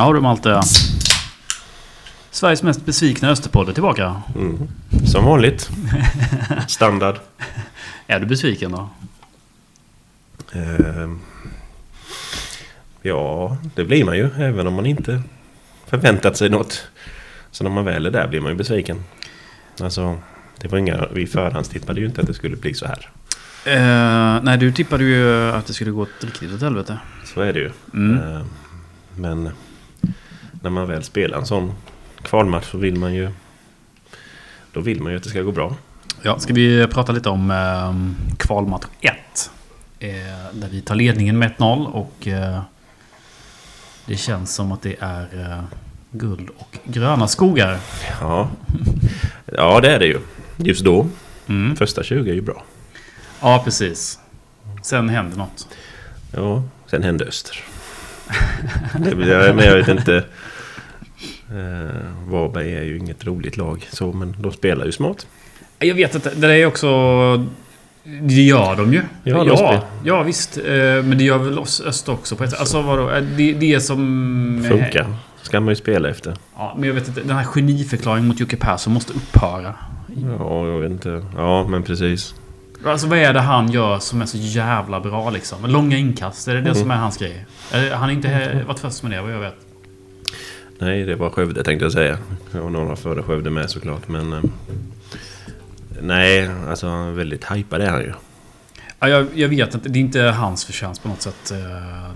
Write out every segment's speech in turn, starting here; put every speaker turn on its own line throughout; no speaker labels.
Ja du Malte. Sveriges mest besvikna Österpodd är tillbaka.
Mm. Som vanligt. Standard.
Är du besviken då?
Eh, ja, det blir man ju. Även om man inte förväntat sig något. Så när man väl är där blir man ju besviken. Alltså, det var inga, vi förhandstippade ju inte att det skulle bli så här.
Eh, nej, du tippade ju att det skulle gå riktigt åt helvete.
Så är det ju.
Mm.
Eh, men när man väl spelar en sån kvalmatch så vill man ju... Då vill man ju att det ska gå bra.
Ja, ska vi prata lite om eh, kvalmatch 1. Eh, där vi tar ledningen med 1-0 och eh, det känns som att det är eh, guld och gröna skogar.
Ja. ja, det är det ju. Just då.
Mm.
Första 20 är ju bra.
Ja, precis. Sen händer något.
Ja, sen hände Öster. det, men jag vet inte. Eh, Varberg är ju inget roligt lag så, men de spelar ju smart.
Jag vet att det är också... Det gör de ju.
Ja, de
ja, ja visst. Eh, Men det gör väl oss öst också på ett sätt. Alltså vadå? Eh, Det, det är som...
Funkar. Ska man ju spela efter.
Ja, men jag vet inte. Den här geniförklaringen mot Jocke Persson måste upphöra.
Ja, jag vet inte. Ja, men precis.
Alltså vad är det han gör som är så jävla bra liksom? Långa inkast, är det det
Mm.
som är hans grej? Eh, Han har inte varit först med det vad jag vet.
Nej, det var Skövde tänkte jag säga. Och några före Skövde med såklart. Men... Eh, nej, alltså väldigt hypad är han ju.
Ja, jag, jag vet inte. Det är inte hans förtjänst på något sätt. Eh,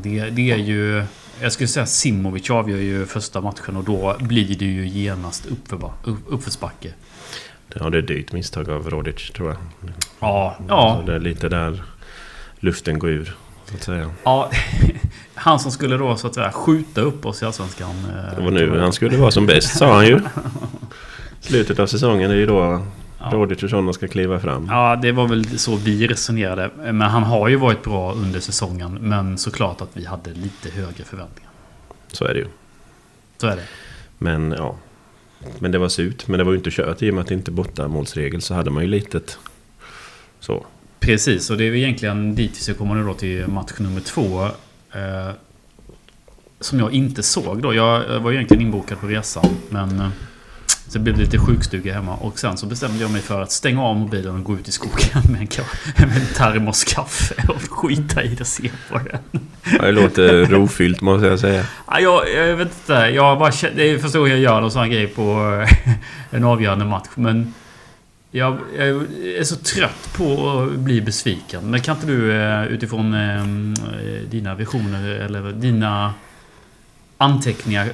Det, det är ju... Jag skulle säga Simovic avgör ju första matchen och då blir det ju genast uppförba- upp- uppförsbacke.
Ja, det är ett dyrt misstag av Rodic tror jag.
Ja, ja,
Så det är lite där luften går ur. Så att säga.
ja. Han som skulle då så att säga skjuta upp oss i Allsvenskan. eh,
Det var nu han skulle vara som bäst, sa han ju. Slutet av säsongen är ju då
Ja.
Rodic och sådana ska kliva fram.
Ja, det var väl så vi resonerade. Men han har ju varit bra under säsongen. Men såklart att vi hade lite högre förväntningar.
Så är det ju.
Så är det.
Men ja. Men det var surt. Men det var ju inte kört i och med att det inte är bortamålsregel så hade man ju litet så.
Precis, och det är egentligen dit vi ska komma nu då till match nummer två. Eh, som jag inte såg då. Jag var egentligen inbokad på resan. Men eh, så blev det lite sjukstuga hemma. Och sen så bestämde jag mig för att stänga av mobilen och gå ut i skogen med en, med en termos kaffe och skita i det och se på den.
Ja, det låter rofyllt måste jag säga.
Ja, jag, jag vet inte. Jag bara förstår hur jag gör någon sån här grej på eh, en avgörande match. Men jag, jag är så trött på att bli besviken. Men kan inte du eh, utifrån eh, dina visioner eller dina anteckningar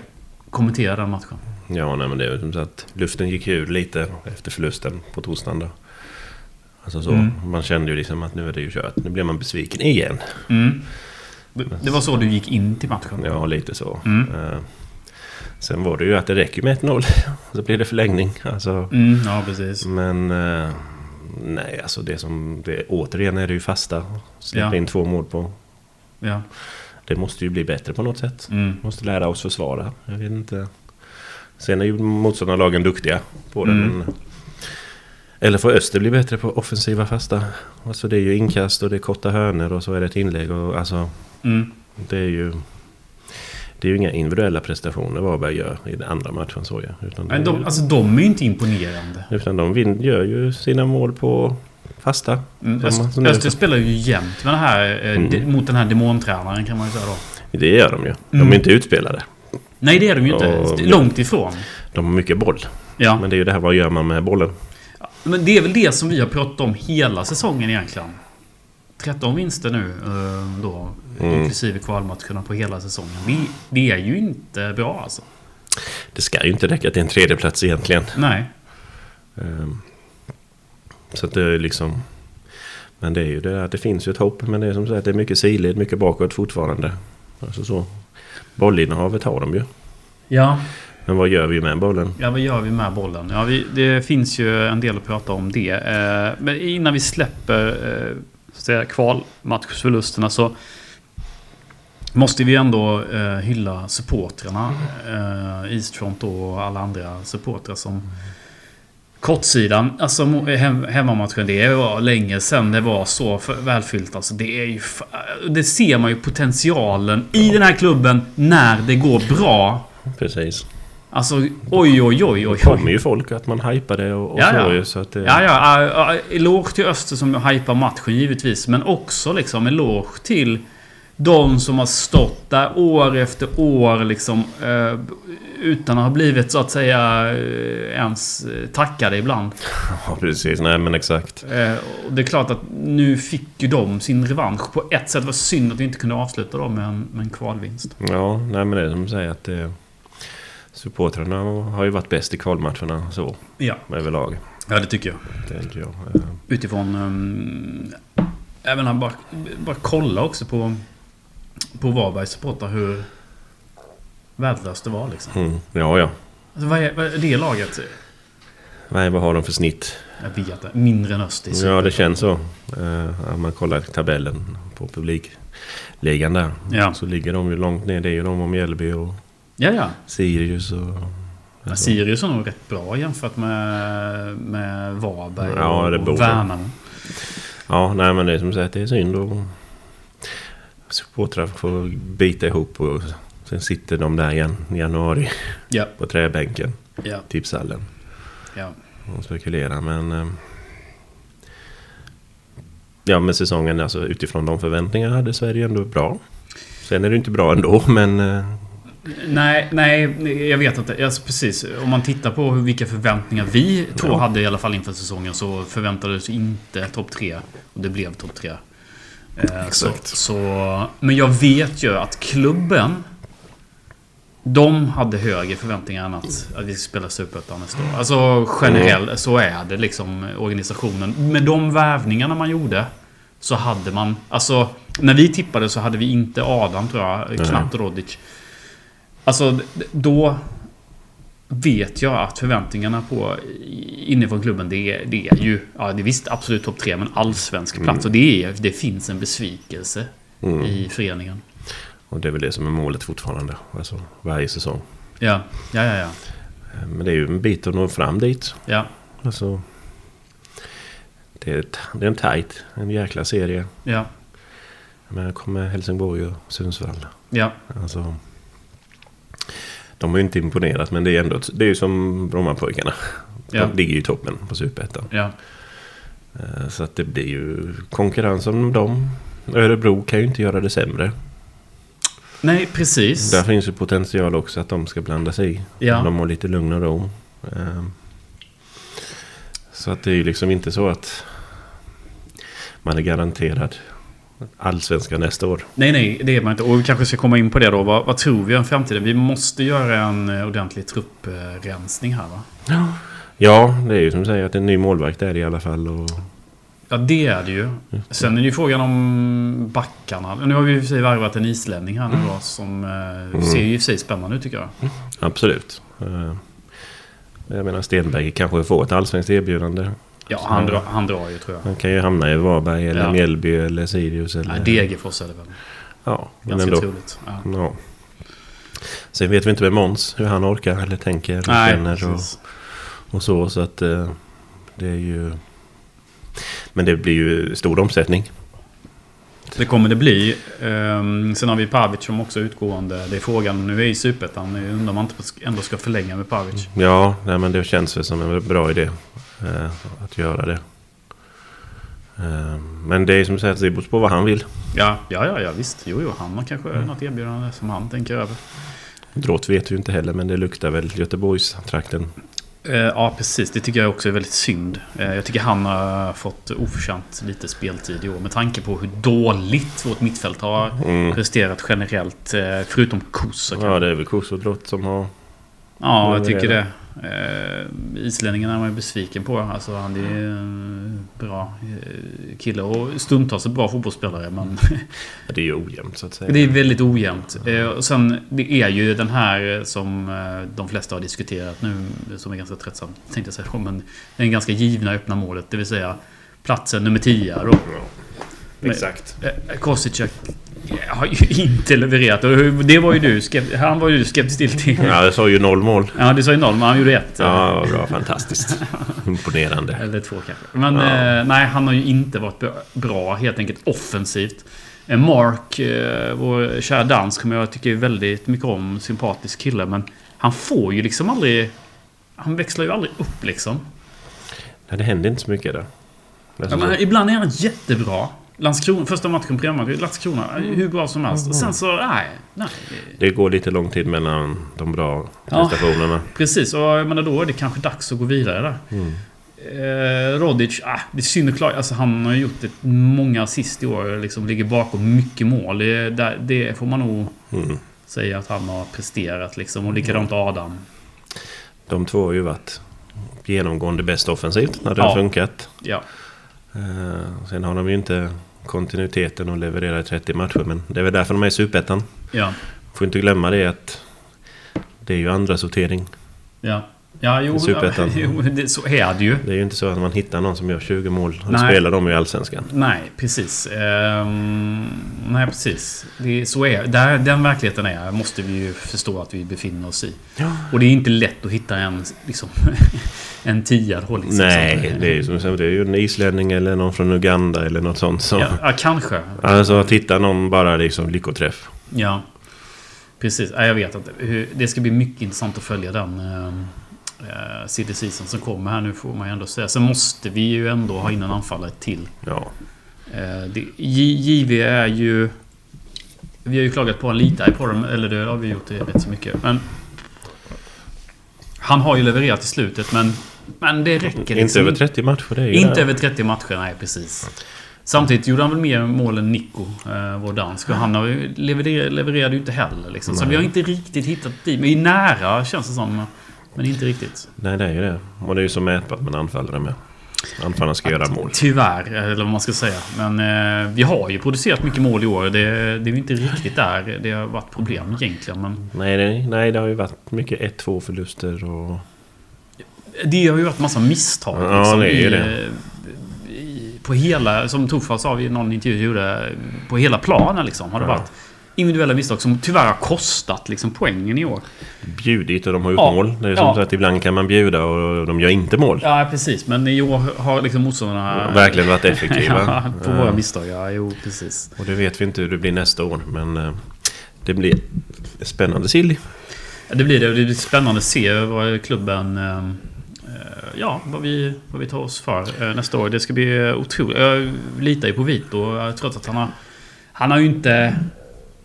kommentera den matchen?
Ja, nej men det är ju som sagt. Luften gick ur lite efter förlusten på torsdagen då. Alltså så.
Mm.
Man kände ju liksom att nu är det ju kört. Nu blir man besviken igen.
Mm. Det- Det var så du gick in till matchen?
Ja, lite så.
Mm.
Sen var det ju att det räcker med 1-0. Så blir det förlängning. Alltså,
Mm, ja, precis.
men eh, nej, alltså det som... Det, återigen är det ju fasta. Släppa
Ja.
in två mål på.
Ja.
Det måste ju bli bättre på något sätt.
Mm.
Måste lära oss försvara. Jag vet inte. Sen är ju motståndarlagen duktiga på det.
Mm.
Men, eller får Öster bli bättre på offensiva fasta? Alltså det är ju inkast och det är korta hörnor och så är det ett inlägg. Och, alltså,
Mm.
det är ju... Det är ju inga individuella prestationer Varberg gör i den andra matchen så ju. Utan, är
de,
ju-
alltså, de är ju inte imponerande.
utan de gör ju sina mål på fasta.
Mm. Öster, spelar ju jämt med den här, eh,
Mm.
de, mot den här demontränaren kan man ju säga då.
Det gör de ju. De
Mm.
är inte utspelade.
Nej, det är de ju inte.
Och-
Långt ifrån.
De har mycket boll.
Ja.
Men det är ju det här, vad gör man med bollen?
Men det är väl det som vi har pratat om hela säsongen egentligen. 13 vinster nu eh, då.
Mm.
Inklusive kvalmatcherna på hela säsongen. Det, det är ju inte bra alltså.
Det ska ju inte räcka till en tredjeplats egentligen.
Nej.
Ehm, Så att det är liksom... Men det är ju det där, det finns ju ett hopp. Men det är som sagt, det är mycket sidled, mycket bakåt fortfarande. Alltså så. Bollinnehavet har de ju.
Ja.
Men vad gör vi med bollen?
Ja, vad gör vi med bollen? Ja, vi, det finns ju en del att prata om det. Eh, men innan vi släpper eh, så att säga, kvalmatchförlusterna så måste vi ändå eh, hylla supportrarna. Eh, Eastfront och alla andra supportrar som Kortsidan, alltså hem, hemmamatchen, det var länge sedan det var så välfyllt. Alltså det är ju... Det ser man ju potentialen i den här klubben när det går bra.
Precis.
Alltså oj, oj, oj, oj.
Det kommer ju folk att man hypar det och, och
Ja,
så
ja.
ju. Så att det,
Ja, ja. ja, Eloge till Öster som hypar matchen givetvis. Men också liksom eloge till de som har stått där år efter år liksom. Eh, utan att ha blivit så att säga eh, ens eh, tackade ibland.
ja, precis. Nej, men exakt.
Eh, och det är klart att nu fick ju de sin revansch. På ett sätt var det synd att vi inte kunde avsluta dem med en, med en kvalvinst.
Ja, nej, men det är som säger att det, supportrarna har ju varit bäst i kvalmatcherna så
Ja.
överlag.
Ja, det tycker jag.
Tänker jag.
Utifrån... Um, även bara, bara kolla också på... På Varbergs supportrar hur... Värdelöst det var liksom.
Mm. Ja, ja.
Alltså, vad, är, vad är det laget?
Nej, vad har de för snitt?
Jag vet inte. Mindre än Östis.
Ja, det känns så. Om man kollar tabellen på publikligan där.
Ja.
Så ligger de ju långt ner. Det är ju de om Mjällby och
Ja, ja.
Sirius och...
ja Sirius är nog rätt bra jämfört med, med Varberg
Ja,
och,
det
och. Värnamo.
Ja, nej men det är som sagt det är synd och supportrar får bita ihop och sen sitter de där igen i januari
Ja,
på träbänken,
ja,
tipshallen
ja.
och spekulerar men... eh, Ja men säsongen alltså utifrån de förväntningarna hade Sverige ändå bra. Sen är det inte bra ändå men...
Nej, nej, jag vet inte. Alltså, precis. Om man tittar på hur, vilka förväntningar vi två
Ja.
hade i alla fall inför säsongen så förväntades inte topp tre. Och det blev topp tre. Eh,
Exakt.
Så, så, men jag vet ju att klubben de hade högre förväntningar än att, att vi ska spela Superettan nästa år. Alltså generellt så är det liksom organisationen. Med de värvningarna man gjorde så hade man... Alltså när vi tippade så hade vi inte Adam tror jag. Knappt Rodic. Alltså då vet jag att förväntningarna på inifrån klubben det är, det är ju... Ja, det är visst absolut topp tre men allsvensk plats. Och det, är, det finns en besvikelse
mm.
i föreningen.
Och det är väl det som är målet fortfarande. Alltså varje säsong.
Ja, ja, ja. ja.
Eh, Men det är ju en bit att nå fram dit.
ja.
Alltså... Det är, det är en tight, en jäkla serie.
Ja,
Men här kommer Helsingborg och Sundsvall.
ja,
Alltså, de har ju inte imponerat men det är ändå det är ju som Brommapojkarna.
Ja.
De ligger ju i toppen på Superettan.
ja.
Eh, Så att det blir ju konkurrens om dem. Örebro kan ju inte göra det sämre.
Nej, precis.
Där finns ju potential också att de ska blanda sig i.
Ja.
De har lite lugn och ro. Eh, Så att det är ju liksom inte så att man är garanterad allsvenska nästa år.
Nej, nej, det är man inte. Och vi kanske ska komma in på det då. Vad, vad tror vi om framtiden? Vi måste göra en eh, ordentlig trupprensning här va?
Ja, det är ju som du säger att en ny målvakt är det i alla fall. Och
Ja, det är det ju. Sen är det ju frågan om backarna. Nu har vi i och för sig varvat en islänning här nu då. Som eh, ser ju i och för sig spännande ut tycker jag.
Absolut. Eh, Jag menar Stenberg kanske får ett allsvenskt erbjudande.
Ja, han, drar, han drar ju tror jag.
Han kan ju hamna i Varberg eller
Ja.
Mjällby eller Sirius. Eller,
Nej, Degerfors är det väl.
Ja, men
Ganska
ändå.
troligt. Ja.
Ja. Sen vet vi inte med Måns hur han orkar eller tänker eller
Nej,
känner och, och så. Så att eh, det är ju... Men det blir ju stor omsättning.
Det kommer det bli. Ehm, sen har vi Pavic som också är utgående. Det är frågan. Nu är i Superettan. Undrar om man inte ändå ska förlänga med Pavic.
Ja, nej, men det känns väl som en bra idé eh, att göra det. Eh, men det är som sagt, det beror på vad han vill.
Ja, ja, ja, ja visst. Jo, jo, han har kanske något erbjudande som han tänker över.
Dråt vet ju inte heller, men det luktar väl Göteborgstrakten.
Eh, ja, precis. Det tycker jag också är väldigt synd. Eh, jag tycker han har fått oförtjänt lite speltid i år. Med tanke på hur dåligt vårt mittfält har
Mm.
presterat generellt. Eh, förutom Kosa.
Ja, det är väl Kos och Drott som har...
Ja, jag tycker det. Eh, islänningen är man ju besviken på. Alltså, han är ju en bra eh, kille och stundtals en bra fotbollsspelare. Men
det är ju ojämnt så att säga.
det är väldigt ojämnt. Eh, och sen, det är ju den här som eh, de flesta har diskuterat nu, som är ganska tröttsam, tänkte jag säga. Men den ganska givna öppna målet, det vill säga platsen nummer 10 då.
Exakt.
Eh, Kostic har ju inte levererat. Det var ju du Han var ju skeptisk till.
Ja, jag sa ju noll mål.
Ja, du sa ju noll, men han gjorde ett.
Ja, bra. Fantastiskt. Imponerande.
Eller två kanske. Men
Ja.
eh, nej, han har ju inte varit bra- helt enkelt offensivt. Eh, Mark, eh, vår kära dansk, som jag tycker väldigt mycket om, sympatisk kille. Men han får ju liksom aldrig... Han växlar ju aldrig upp liksom.
Nej, det händer inte så mycket där. Det är
Ja,
så-
men ibland är han jättebra. Landskrona, första matchen på hemma, Landskrona, hur bra som helst. Och sen så, nej. nej.
Det går lite lång tid mellan de bra
Ja.
prestationerna.
Precis, och jag menar då är det kanske dags att gå vidare där.
Mm.
Eh, Rodic, ah, det är synd att klara. Alltså han har gjort ett, många assist i år. Liksom ligger bakom mycket mål. Det, där, det får man nog
Mm.
säga att han har presterat liksom. Och likadant Adam.
De två har ju varit genomgående bäst offensivt när det
Ja.
har funkat.
Ja.
Eh, sen har de ju inte kontinuiteten att leverera i 30 matcher. Men det är väl därför de är i Superettan.
Ja.
Får inte glömma det att det är ju andra sortering.
Ja. Ja, jo,
Superettan.
jo det, så är det ju.
Det är ju inte så att man hittar någon som gör 20 mål och
Nej.
spelar dem i Allsvenskan.
Nej, precis. Ehm, nej, precis. Det, så är där, Den verkligheten är, måste vi ju förstå att vi befinner oss i.
Ja.
Och det är inte lätt att hitta en, liksom, en tia då, liksom.
Nej, det är ju som det är ju en islänning eller någon från Uganda eller något sånt. Som,
Ja, kanske.
Alltså att hitta någon bara liksom lyckoträff.
Ja. Precis. Ja, jag vet. Hur- Det ska bli mycket intressant att följa den uh, silly season som kommer här nu får man ju ändå säga. Sen måste vi ju ändå ha in en anfallare till.
Ja.
Eh, det, JV är ju... Vi har ju klagat på honom lite på dem, eller det har vi gjort det rätt så mycket. Men... Han har ju levererat i slutet, men... Men det räcker
Inte
liksom
över 30 matcher, det är
Inte
det.
över 30 matcher, nej precis. Samtidigt gjorde han väl mer mål än Nico, eh, vår dansk. Och han har ju leverer, levererade ju inte heller liksom. Så vi har inte riktigt hittat dit. Vi är nära, känns det som. Men inte riktigt.
Nej, det är ju det. Och det är ju så mätbart med anfallare med. Anfallarna ska göra mål.
Tyvärr, eller vad man ska säga. Men eh, vi har ju producerat mycket mål i år. Det, det är ju inte riktigt där det har varit problem egentligen. Men
Nej, nej, nej, det har ju varit mycket 1-2 förluster och...
det har ju varit massa misstag.
Ja,
liksom,
det är ju det.
I, på hela, som Toffa sa i någon intervju gjorde, på hela planen liksom har det
Ja.
varit individuella misstag som tyvärr har kostat liksom, poängen i år.
Bjudit och de har gjort
Ja.
mål. Det är som
Ja.
att ibland kan man bjuda och de gör inte mål.
Ja, precis. Men i år har liksom motståndarna...
Verkligen varit effektiva.
ja, på våra misstag. Ja, jo, precis.
Och det vet vi inte hur det blir nästa år. Men eh, det blir spännande silly.
Ja, Det blir det. Det blir spännande att se vad klubben... eh, eh, Ja, vad vi, vad vi tar oss för eh, nästa år. Det ska bli otroligt. Jag litar ju på Vito. Jag tror att han har... Han har ju inte...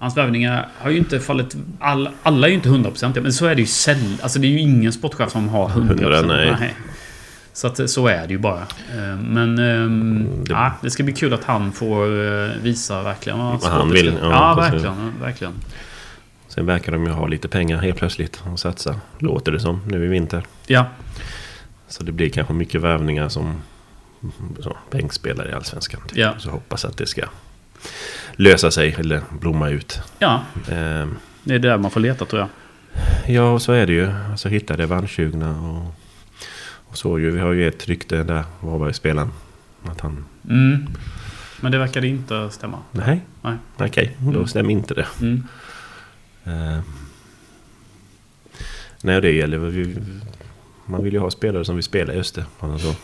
Hans värvningar har ju inte fallit... All, alla är ju inte 100% men så är det ju sällan. Alltså det är ju ingen sportchef som har 100%.
Hundra, nej.
Så att så är det ju bara. Eh, Men ehm,
det-
ja, det ska bli kul att han får eh, visa verkligen vad
Vad han vill, ja,
Ja, verkligen. verkligen.
Sen verkar de ju ha lite pengar helt plötsligt att satsa. Låter det som nu i vinter.
Ja,
Så det blir kanske mycket värvningar som så, bänkspelare i Allsvenskan. typ.
Ja.
Så hoppas att det ska lösa sig eller blomma ut.
ja.
Eh,
Det är där man får leta tror jag.
ja, så är det ju. Alltså hitta revanschsugna och, och så ju. Vi har ju ett rykte där, Varbergsspelaren. Att han...
Mm. Men det verkade inte stämma.
Nej,
Nej.
okej. Då
Mm.
stämmer inte det.
Mm.
Eh, nej, det gäller ju- Man vill ju ha spelare som vill spela i Öster. Alltså,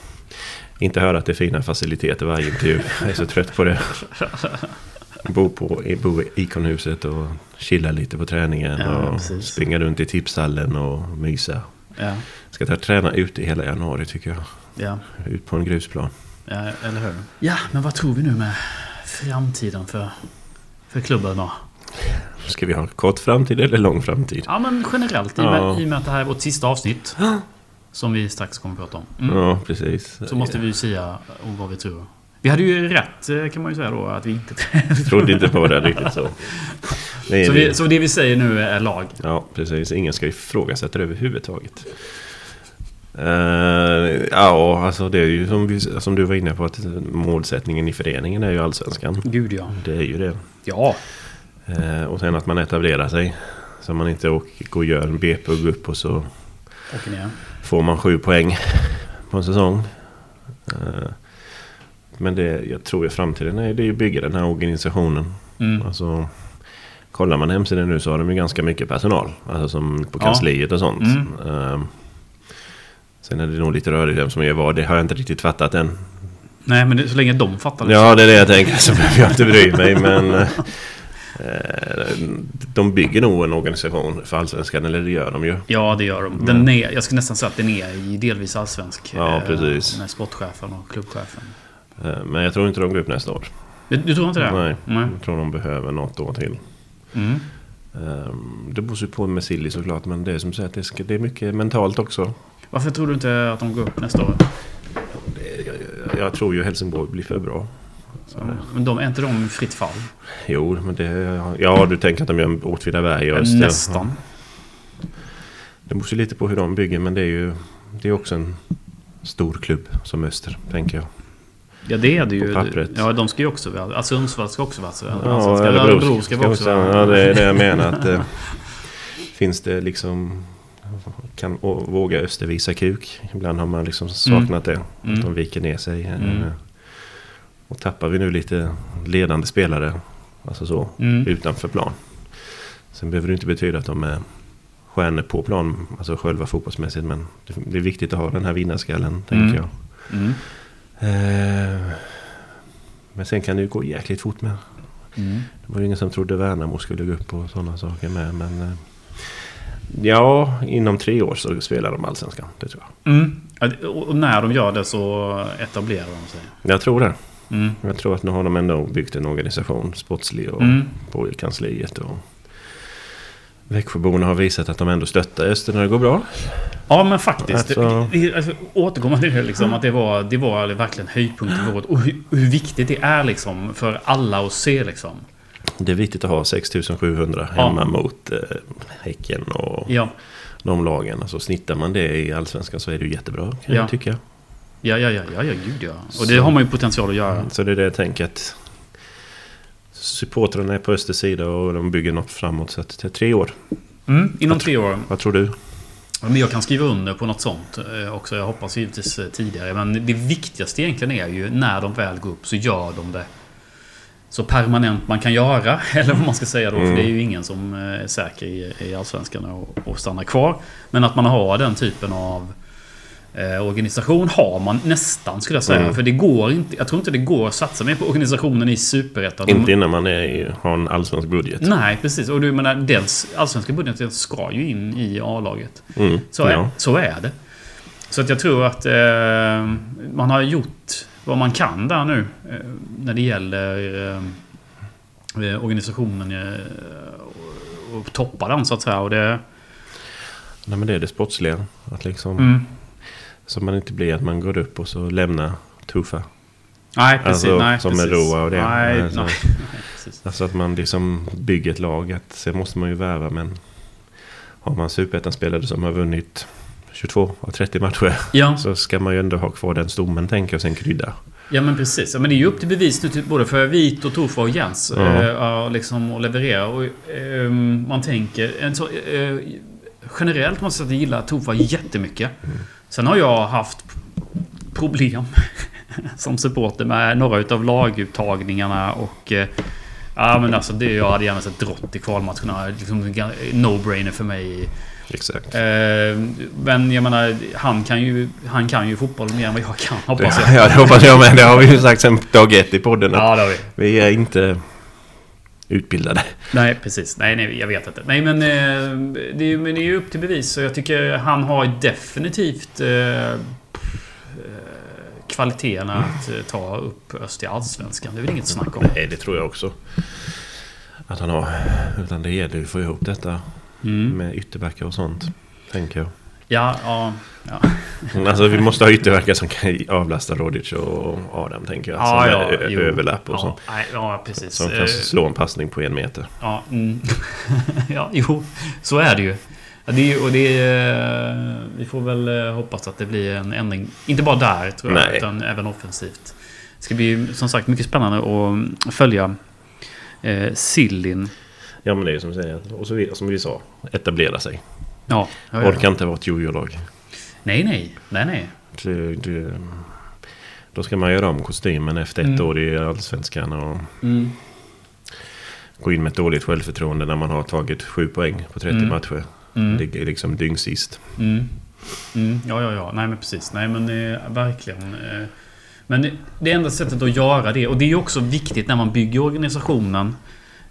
inte höra att det är fina faciliteter varje intervju. Jag är så trött på det. Bo, på, bo i ikonhuset och chilla lite på träningen.
Ja,
och
precis.
springa runt i tipshallen och mysa.
Ja,
Ska ta träna ute i hela januari tycker jag.
ja,
Ut på en grusplan.
ja, eller hur? Ja, men vad tror vi nu med framtiden för, för klubben då?
Ska vi ha kort framtid eller lång framtid?
Ja, men generellt i och med, i och med att det här är vårt sista avsnitt. Som vi strax kommer att prata om. Mm.
Ja, precis.
Så måste vi ju säga om vad vi tror. Vi hade ju rätt eh, kan man ju säga då att vi inte...
Trodde inte på det riktigt så. Är
så, vi, så det vi säger nu är lag.
Ja, precis. Ingen ska ifrågasätta det överhuvudtaget. Uh, ja, alltså det är ju som, vi, som du var inne på att målsättningen i föreningen är ju allsvenskan.
Gud ja.
Det är ju det.
Ja.
Eh, och sen att man etablerar sig. Så man inte åker, går och gör en BP och går upp och så får man sju poäng på en säsong. Eh, men det jag tror i framtiden är det är att bygga den här organisationen.
Mm.
Alltså, kollar man hemsidan nu så har de ju ganska mycket personal. Alltså som på
Ja.
kansliet och sånt.
Mm.
Ehm, sen är det nog lite rörigt vem som gör vad. Det har jag inte riktigt fattat än.
Nej, men det, så länge de fattar det.
Ja, det är det jag tänker. Så behöver jag inte bry mig. Men eh, de bygger nog en organisation för Allsvenskan. Eller det gör de ju.
Ja, det gör de. Den är, jag skulle nästan säga att den är i delvis allsvensk.
Ja,
eh,
precis.
Med sportchefen och klubbchefen.
Eh, men jag tror inte de går upp nästa år.
Du, du tror inte det?
Nej,
Nej.
jag tror de behöver något år till.
Mm.
Ehm, Det beror ju på med Silly såklart. Men det är som sagt, det är mycket mentalt också.
Varför tror du inte att de går upp nästa år?
Jag, tror ju Helsingborg blir för bra.
Men de, är inte de i fritt fall?
Jo, men det... Ja, du tänker att de gör Åtvidaberg och Öster.
Nästan.
Det beror ju lite på hur de bygger, men det är ju... Det är också en stor klubb som Öster, tänker jag.
Ja, det är det ju.
Pappret.
Ja, de ska ju också vara... Alltså Sundsvall ska också vara... Alltså,
Ja,
Örebro, ska vara också
ska
vara...
Ja, det är det jag menar. Att, eh, finns det liksom... Kan våga Öster visa kuk? Ibland har man liksom saknat det.
Mm.
Att de viker ner sig. eh,
Mm.
Och tappar vi nu lite ledande spelare, alltså så,
Mm.
utanför plan. Sen behöver det inte betyda att de är stjärnor på plan, alltså själva fotbollsmässigt. Men det det är viktigt att ha den här vinnarskallen, tänker
Mm.
jag.
Mm.
Eh, Men sen kan det ju gå jäkligt fort med.
Mm.
Det var ju ingen som trodde Värnamo skulle gå upp och sådana saker med. Men eh, ja, inom tre år så spelar de allsvenskan. Det tror jag.
Mm. Och när de gör det så etablerar de sig.
Jag tror det.
Mm.
Jag tror att nu har de ändå byggt en organisation, sportslig och
Mm.
på kansliet. Och Växjöborna har visat att de ändå stöttar Öster när det går bra.
Ja men faktiskt.
Alltså-
alltså, återkomma till det liksom. Att det var, det var verkligen höjdpunkten för året. Och hur, hur viktigt det är liksom. För alla att se liksom.
Det är viktigt att ha 6700
Ja.
hemma mot eh, Häcken och
Ja.
de lagen. Alltså snittar man det i allsvenskan så är det ju jättebra kan
Ja.
jag tycka.
Ja, ja, ja, ja, ja, gud ja. Och det
Så-
har man ju potential att göra.
Så det är det jag tänker att supportrarna är på Östers sida och de bygger något framåt. Så att det är tre år.
Mm, inom tre år.
Vad tror du?
Men jag kan skriva under på något sånt eh, också. Jag hoppas givetvis eh, tidigare. Men det viktigaste egentligen är ju när de väl går upp så gör de det så permanent man kan göra. Eller vad man ska säga då.
Mm.
För det är ju ingen som eh, är säker i, i Allsvenskan och, och stannar kvar. Men att man har den typen av eh, organisation har man nästan skulle jag säga.
Mm.
För det går inte. Jag tror inte det går att satsa mer på organisationen i Superettan.
Inte innan man är har en allsvensk budget.
Nej, precis. Och du menar, den allsvenska budgeten ska ju in i A-laget.
Mm.
Så, är,
ja.
så är det. Så att jag tror att eh, man har gjort vad man kan där nu. Eh, när det gäller eh, eh, organisationen. Eh, och, och toppa den så att säga. Och det,
Nej, men det är det sportsliga. Att liksom,
mm.
Så man inte blir att man går upp och så lämnar tuffa.
Nej, precis.
Alltså,
nej,
som
precis.
med Roa och det.
Nej,
Alltså.
nej.
Alltså att man liksom bygger ett lag. Att, sen måste man ju värva men har man superettan-spelare som har vunnit 22 av 30 matcher
Ja,
så ska man ju ändå ha kvar den stommen tänker jag och sen krydda.
ja, men precis. Ja, men det är ju upp till bevis nu till både för Vit och Tofa och Jens.
Ja.
Eh, liksom att leverera. Och, eh, man tänker... En så, eh, generellt måste jag säga att jag gillar Tofa jättemycket. Sen har jag haft problem som supporter med några utav laguttagningarna och... eh, Ja men alltså det jag hade gärna sett drott i kvalmatcherna. Liksom no-brainer för mig.
Exakt.
Eh, men jag menar, han kan ju, han kan ju fotboll mer än vad jag kan hoppas jag.
Ja, det hoppas jag med. Det har vi ju sagt sen dag ett i podden.
Ja, det har vi.
Vi är inte utbildade.
Nej, precis. Nej, nej, jag vet inte. Nej, men, eh, det, är, men det är ju upp till bevis. Så jag tycker han har definitivt eh, eh, kvaliteterna att eh, ta upp Öst i Allsvenskan. Det är väl inget snack om.
Nej, det tror jag också. Att han har. Utan det gäller ju att få ihop detta
Mm.
med ytterbackar och sånt. Tänker jag.
Ja, ja, ja.
Alltså vi måste ha ytterbackar som kan avlasta Rodic och Adam tänker jag.
Ja,
som
ja,
ö- överlapp och
ja, nej, ja, precis.
Som
Eh,
kan slå en passning på en meter.
Ja, mm. ja, jo, så är det ju. Ja, det och det är, eh, vi får väl eh, hoppas att det blir en ändring. Inte bara där, tror jag,
Nej.
utan även offensivt. Det ska bli som sagt mycket spännande att följa eh, Sillin.
Ja men det är ju som du säger. Och så som vi sa. Etablera sig.
Ja, ja, ja.
Orkar inte vara ett jojo-lag.
Nej, nej, nej, nej.
Det- det- Då ska man göra om kostymen efter ett
Mm.
år i Allsvenskan. Och gå in med ett dåligt självförtroende när man har tagit sju poäng på 30
Mm.
matcher.
Mm.
Ligger liksom dyngsist.
Mm. Mm. Ja, ja, ja. Nej, men precis. Nej, men eh, verkligen. Eh, men det- det enda sättet att göra det, och det är ju också viktigt när man bygger organisationen,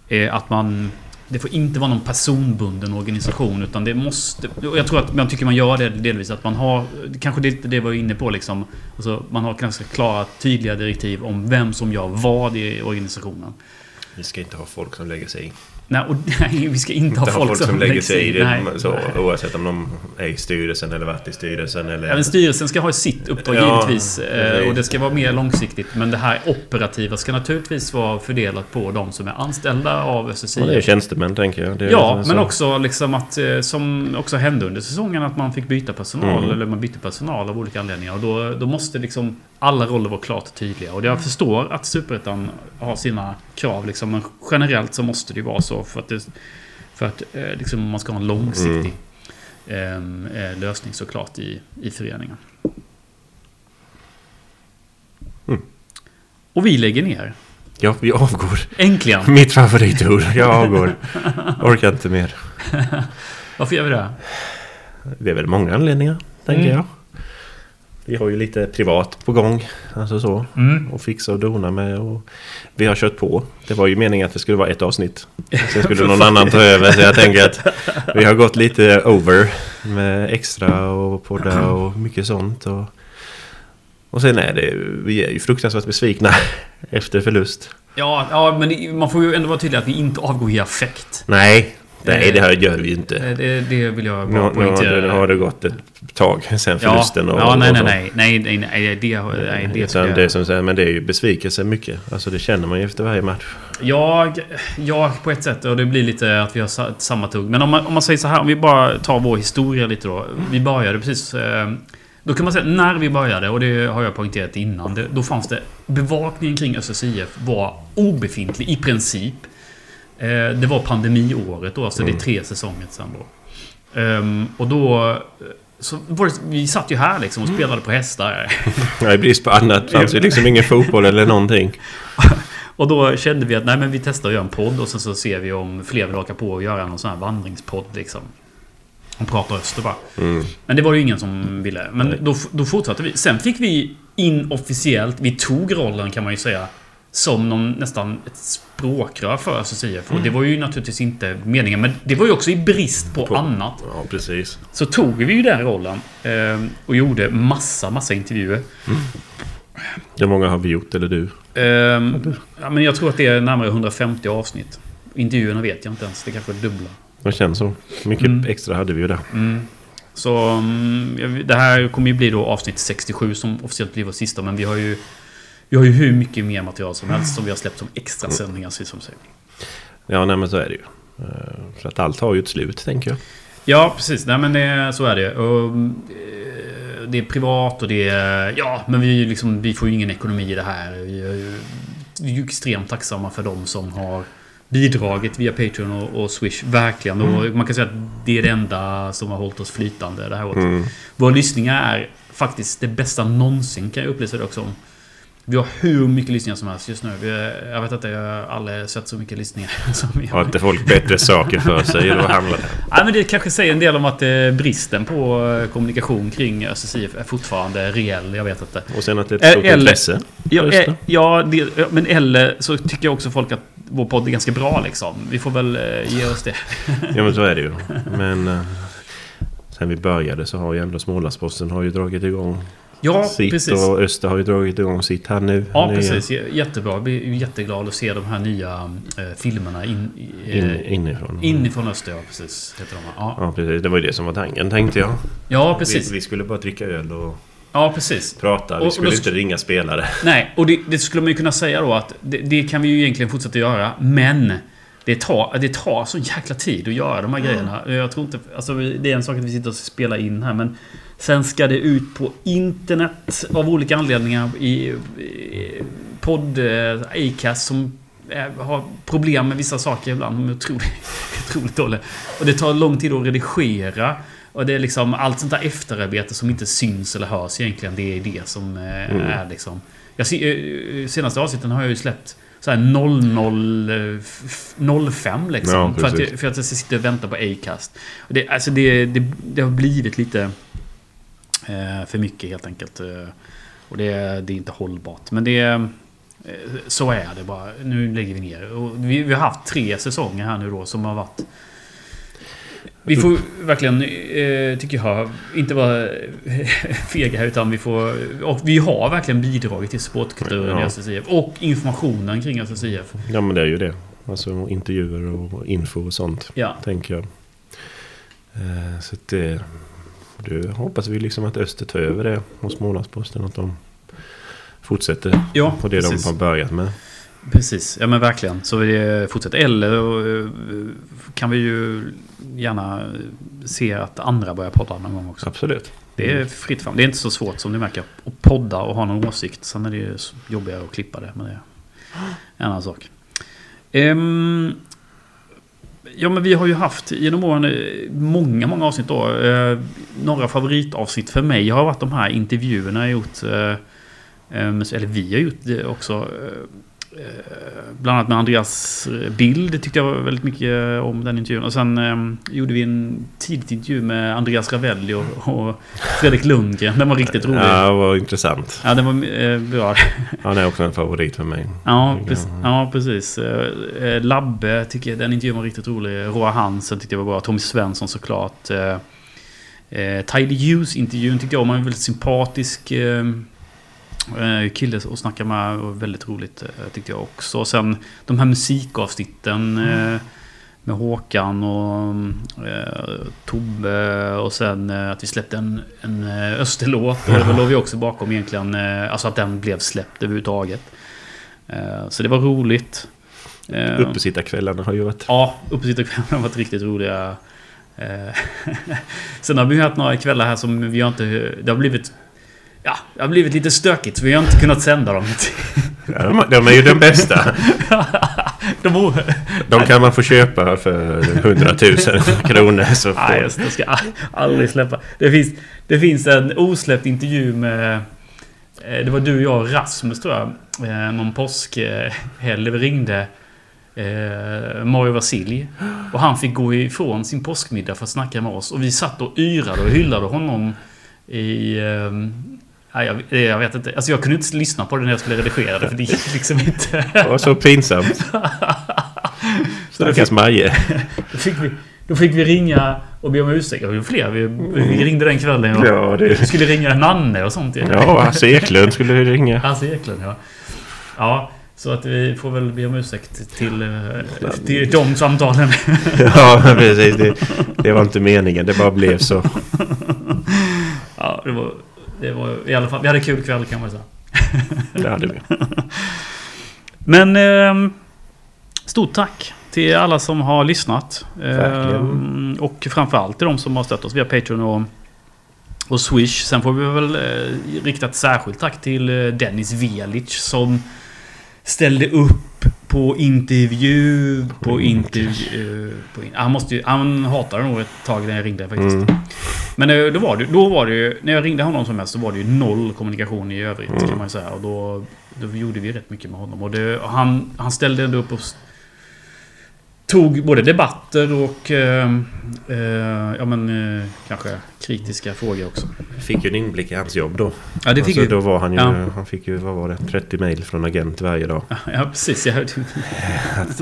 eh, att man... Det får inte vara någon personbunden organisation, utan det måste... Och jag tror att man tycker man gör det delvis, att man har... Kanske det, det var jag inne på liksom. Alltså, man har ganska klara, tydliga direktiv om vem som gör vad i organisationen.
Vi ska inte ha folk som lägger sig i.
Nej, och, nej vi ska inte ha
Inte
folk, som
lägger sig i det.
Nej.
Så, oavsett om de är i styrelsen eller varit i styrelsen. Eller...
Även styrelsen ska ha sitt uppdrag
Ja,
givetvis. eh. Och det ska vara mer långsiktigt. Men det här operativa ska naturligtvis vara fördelat på de som är anställda av SSI.
Ja, det är tjänstemän tänker jag.
Ja,
så-
men också liksom att eh, som också hände under säsongen att man fick byta personal
Mm.
eller man bytte personal av olika anledningar. Och då, då måste liksom alla roller vara klart tydliga. Och jag förstår att Superettan har sina krav liksom, men generellt så måste det ju vara så för att, det, för att eh, liksom, man ska ha en långsiktig
Mm.
eh, eh, lösning såklart i, i föreningen.
Mm.
Och vi lägger ner.
Ja, vi avgår.
Äntligen!
Mitt favoritord. Jag avgår. Orkar inte mer.
Varför gör vi det?
Det är väl många anledningar, tänker
Mm.
jag. Vi har ju lite privat på gång. Alltså så.
Mm.
Och fixa och dona med. Och vi har kört på. Det var ju meningen att det skulle vara ett avsnitt. Sen skulle någon annan ta över. Så jag tänker att vi har gått lite over. Med extra och podda och mycket sånt. Och, och sen är det... Vi är ju fruktansvärt besvikna efter förlust.
Ja, ja, men man får ju ändå vara tydlig att vi inte avgår i affekt.
Nej, nej det här gör vi ju inte.
Det, det vill jag
Nu,
bara
nu, har-
poängtera.
nu har det gått ett tag sen
ja,
förlusten. Och,
ja, nej,
och
nej, nej, nej, nej, det, nej, det
Utan det som säger, men det är ju besvikelse mycket. Alltså det känner man ju efter varje match.
Jag, jag på ett sätt, och det blir lite att vi har sa- samma tugg. Men om man, om man säger så här, om vi bara tar vår historia lite då. Vi började precis... eh, Då kan man säga när vi började, och det har jag poängterat innan. Det, då fanns det... Bevakningen kring SSIF var obefintlig i princip. Eh, Det var pandemiåret då, alltså det är tre säsonger sedan då. Ehm, Och då... eh, Så det, vi satt ju här liksom och spelade på hästar.
Ja, I brist på annat fanns ju liksom ingen fotboll eller någonting.
Och då kände vi att nej men vi testar att göra en podd och sen så ser vi om fler vill haka på och göra någon sån här vandringspodd liksom. Och prata öster bara.
Mm.
Men det var ju ingen som ville. Men då, då fortsatte vi. Sen fick vi inofficiellt, vi tog rollen kan man ju säga, som någon, nästan ett språkrör för SSIF. Och det var ju naturligtvis inte meningen. Men det var ju också i brist på,
På-
annat.
Ja, precis.
Så tog vi ju den rollen. Eh, och gjorde massa, massa intervjuer.
Hur många har vi gjort, eller du?
Ehm, ja, men jag tror att det är närmare 150 avsnitt. Intervjuerna vet jag inte ens. Det kanske är dubbla.
Det känns så. Mycket
Mm.
extra hade vi ju där.
Mm. Så mm, det här kommer ju bli då avsnitt 67 som officiellt blir vår sista. Men vi har ju... Vi har ju hur mycket mer material som helst som vi har släppt som extra sändningar så som säger.
Ja, nej men så är det ju. Eh, För att allt har ju ett slut, tänker jag.
Ja, precis. Nej, men det, så är det. Och, eh, det är privat och det är... Ja, men vi, liksom, vi får ju ingen ekonomi i det här. Vi är ju, vi är ju extremt tacksamma för de som har bidragit via Patreon och, och Swish. Verkligen. Och man kan säga att det är det enda som har hållit oss flytande det här året.
Mm.
Våra lyssningar är faktiskt det bästa någonsin kan jag upplysa dig också om. Vi har hur mycket lyssningar som helst just nu. Vi, jag vet inte, jag har aldrig sett så mycket lyssningar som vi
Har
har.
inte folk bättre saker för sig? Eller vad handlar det?
Nej, men det kanske säger en del om att eh, bristen på eh, kommunikation kring SSIF är fortfarande reell. Jag vet inte.
Och sen att det är ett stort
Eller-
intresse.
Ja,
det.
eh, ja det, men eller så tycker jag också folk att vår podd är ganska bra liksom. Vi får väl eh, ge oss det.
Ja, men så är det ju. Men... eh, Sen vi började så har ju ändå Smålandsposten har ju dragit igång
Ja,
sitt.
precis.
Och Öster har ju dragit igång sitt här nu.
Ja,
Nya-
precis. Jättebra. Jag blir jätteglad att se de här nya eh, filmerna in, i-
In,
eh,
inifrån.
inifrån öster. Ja, precis. Heter de. Ja,
Ja, precis. Det var ju det som var tanken, tänkte jag.
ja precis.
Vi, vi skulle bara dricka öl och
Ja, precis.
prata.
Och-
Vi
och
skulle
då-
inte ringa spelare.
Nej, och det, det skulle man ju kunna säga då att det, det kan vi ju egentligen fortsätta göra. Men det tar, det tar så jäkla tid att göra de här grejerna. Jag tror inte... Alltså det är en sak att vi sitter och spelar in här men... Sen ska det ut på internet av olika anledningar i, i podd... eh, Acast som eh, har problem med vissa saker ibland. De är otroligt, otroligt dåliga. Och det tar lång tid att redigera. Och det är liksom allt sånt där efterarbete som inte syns eller hörs egentligen. Det är det som eh,
Mm.
är liksom... Jag ser, senaste avsnitten har jag ju släppt så här 00, eh, f- 05 liksom.
Ja,
för, att, jag- för att jag sitta och vänta på Acast. Och Det, alltså det, det, det har blivit lite för mycket helt enkelt. Eh, och det, det är inte hållbart. Men det... eh, Så är det bara. Nu lägger vi ner. Och vi, vi har haft tre säsonger här nu då som har varit... Vi får verkligen, eh, tycker jag, inte vara fega här utan vi får... Och vi har verkligen bidragit till sportkulturen
Ja.
i SSIF. Och informationen kring SSIF.
Ja men det är ju det. Alltså intervjuer och info och sånt.
Ja.
Tänker jag. Eh, Så att det... Hoppas vi liksom att Öster tar över det hos Månadsposten. Att de fortsätter
Ja,
på det
precis.
de har börjat med.
Precis, ja men verkligen. Så vi fortsätter. Eller eh, kan vi ju gärna se att andra börjar podda någon gång också.
Absolut.
Det är fritt fram. Det är inte så svårt som ni märker att podda och ha någon åsikt. Sen är det ju jobbigare att klippa det. Men det är en annan sak. Ehm, ja men vi har ju haft genom åren eh, många, många avsnitt då. Eh, några favoritavsnitt för mig har varit de här intervjuerna jag gjort. Eh, eh eller vi har gjort det också. Eh, Eh, eh, bland annat med Andreas Bild tyckte jag var väldigt mycket om den intervjun. Och sen eh, gjorde vi en tidig intervju med Andreas Ravelli och, och Fredrik Lundgren. Den var riktigt rolig. Ja,
Ja, vad intressant.
den var eh, bra.
Han är också en favorit för mig.
Ja, precis. Ja, precis. Eh, eh, Labbe tycker jag, den intervjun var riktigt rolig. Roa Hansen tyckte jag var bra. Tommy Svensson såklart. Eh, eh, Tidy Hughes-intervjun tyckte jag var en väldigt sympatisk eh, eh, kille att snacka med. Och väldigt roligt eh, tyckte jag också. Och sen de här musikavsnitten. Eh, med Håkan och eh, Tobbe och sen eh, att vi släppte en, en eh, Österlåt. Och det låg vi också bakom egentligen. Eh, alltså att den blev släppt överhuvudtaget. Eh, så det var roligt. Eh,
Uppesittarkvällarna har ju varit...
Ja, uppesittarkvällarna har varit riktigt roliga. Eh, Sen har vi haft några kvällar här som vi har inte... Det har blivit... Ja, det har blivit lite stökigt. Så vi har inte kunnat sända dem.
Ja, de, de är ju den bästa.
De,
De kan man få köpa för 100 000 kronor. Så får...
Nej, jag ska aldrig släppa. Det finns, det finns en osläppt intervju med... eh, Det var du, jag och Rasmus tror jag. Eh, Någon påskhelg. Vi ringde eh, Mario Vasilj. Och han fick gå ifrån sin påskmiddag för att snacka med oss. Och vi satt och yrade och hyllade honom i... Eh, nej, jag, jag vet inte. Alltså jag kunde inte lyssna på det när jag skulle redigera det. För det gick liksom inte.
Det var så pinsamt. Stackars Maje.
Då fick vi, då fick vi ringa och be om ursäkt. Det var fler. Vi, vi ringde den kvällen. Och
Ja,
Vi
det...
skulle ringa Nanne och sånt.
Ja, Hasse Eklund skulle du ringa.
Hasse Eklund, ja. Ja, så att vi får väl be om ursäkt till, eh, till de samtalen.
Ja, precis. Det, det var inte meningen. Det bara blev så.
Ja, det var, det var i alla fall... Vi hade kul kväll kan man säga.
Det hade vi.
Men... ehm, stort tack till alla som har lyssnat.
Verkligen.
Ehm, och framförallt till de som har stött oss via Patreon och, och Swish. Sen får vi väl eh, rikta ett särskilt tack till eh, Dennis Velic som ställde upp på intervju. På intervju. På in, han, måste ju, han hatade nog ett tag när jag ringde faktiskt.
Mm.
Men eh, då var, det, då var det ju... När jag ringde honom som mest så var det ju noll kommunikation i övrigt
Mm.
kan man ju säga. Och då, då gjorde vi rätt mycket med honom. Och, det, och han, han ställde ändå upp och tog både debatter och... Eh, eh, ja men eh, kanske kritiska frågor också.
Fick ju en inblick i hans jobb då.
Ja det fick
alltså,
vi.
då var han ju...
Ja.
Han fick ju, vad var det? 30 mejl från agent varje dag.
Ja precis. Jag hörde.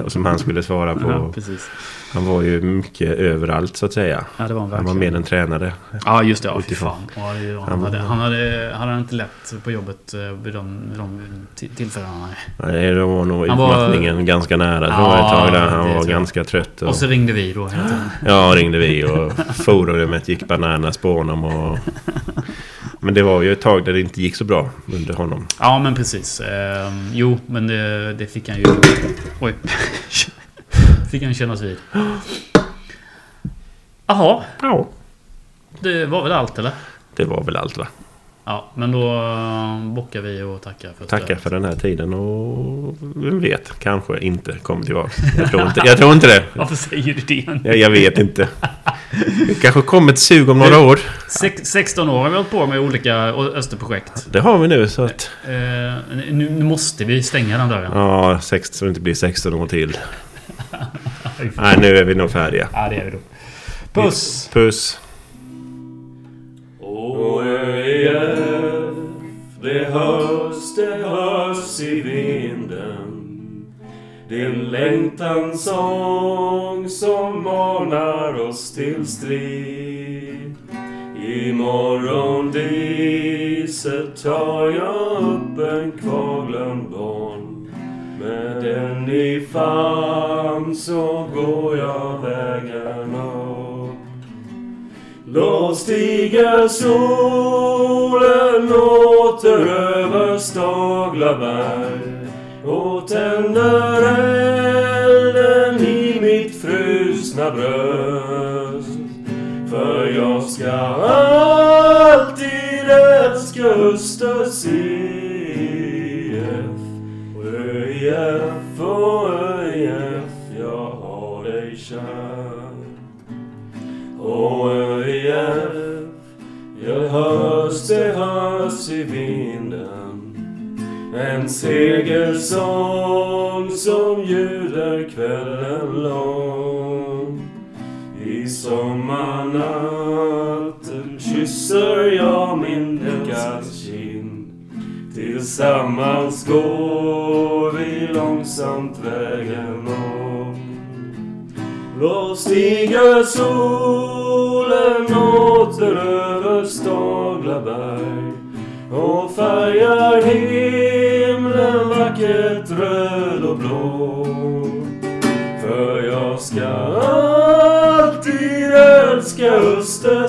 Och som han skulle svara på.
Ja, precis.
Han var ju mycket överallt så att säga.
Ja det var han
Han var mer än tränare.
Ja just det, ja, fy fan. Ja, det- han,
Han-
hade, han, hade, han hade inte lätt på jobbet eh, vid de, vid de ti- tillfällena. nej.
Nej, det var nog
Han var-
utmattningen ganska nära. Det
Ja,
var ett tag där han
det
var ganska trött. Och,
Och så ringde vi då.
Ja, ringde vi och forumet gick bananas på honom. Och, men det var ju ett tag där det inte gick så bra under honom.
Ja men precis. Eh, jo men det, det fick han ju... Oj. fick han kännas vid. Jaha,
Ja,
det var väl allt eller?
det var väl allt va?
Ja, men då eh, bockar vi och tackar för
Tackar för den här tiden och vem vet, kanske inte kommer tillbaka. Jag tror inte, jag tror inte det.
Varför säger du det?
Jag, jag vet inte. Det kanske kommer ett sug om några år.
Sex, 16 år har vi hållit på med olika Österprojekt.
Det har vi nu så att...
Eh, nu, nu måste vi stänga den dörren.
Ja, sex, så det inte blir 16 år till. Nej, nu är vi nog färdiga.
Ja, det är vi då. Puss!
Puss.
Längtans sång som manar oss till strid. I morgondiset tar jag upp en kvarglömd barn. Med den i famn så går jag vägen upp. Då stiger solen åter över Staglaberg. Och tänder frusna bröst. För jag ska alltid älska Östers IF. ÖIF och ÖIF, jag har dig kär. Och ÖIF, jag hörs, det hörs i vinden En segersång som ljuder kvällen lång sommarnatten kysser jag min flickas kind Tillsammans går vi långsamt vägen om då stiger solen åter över Staglaberg och färgar himlen vackert röd och blå. För jag ska älska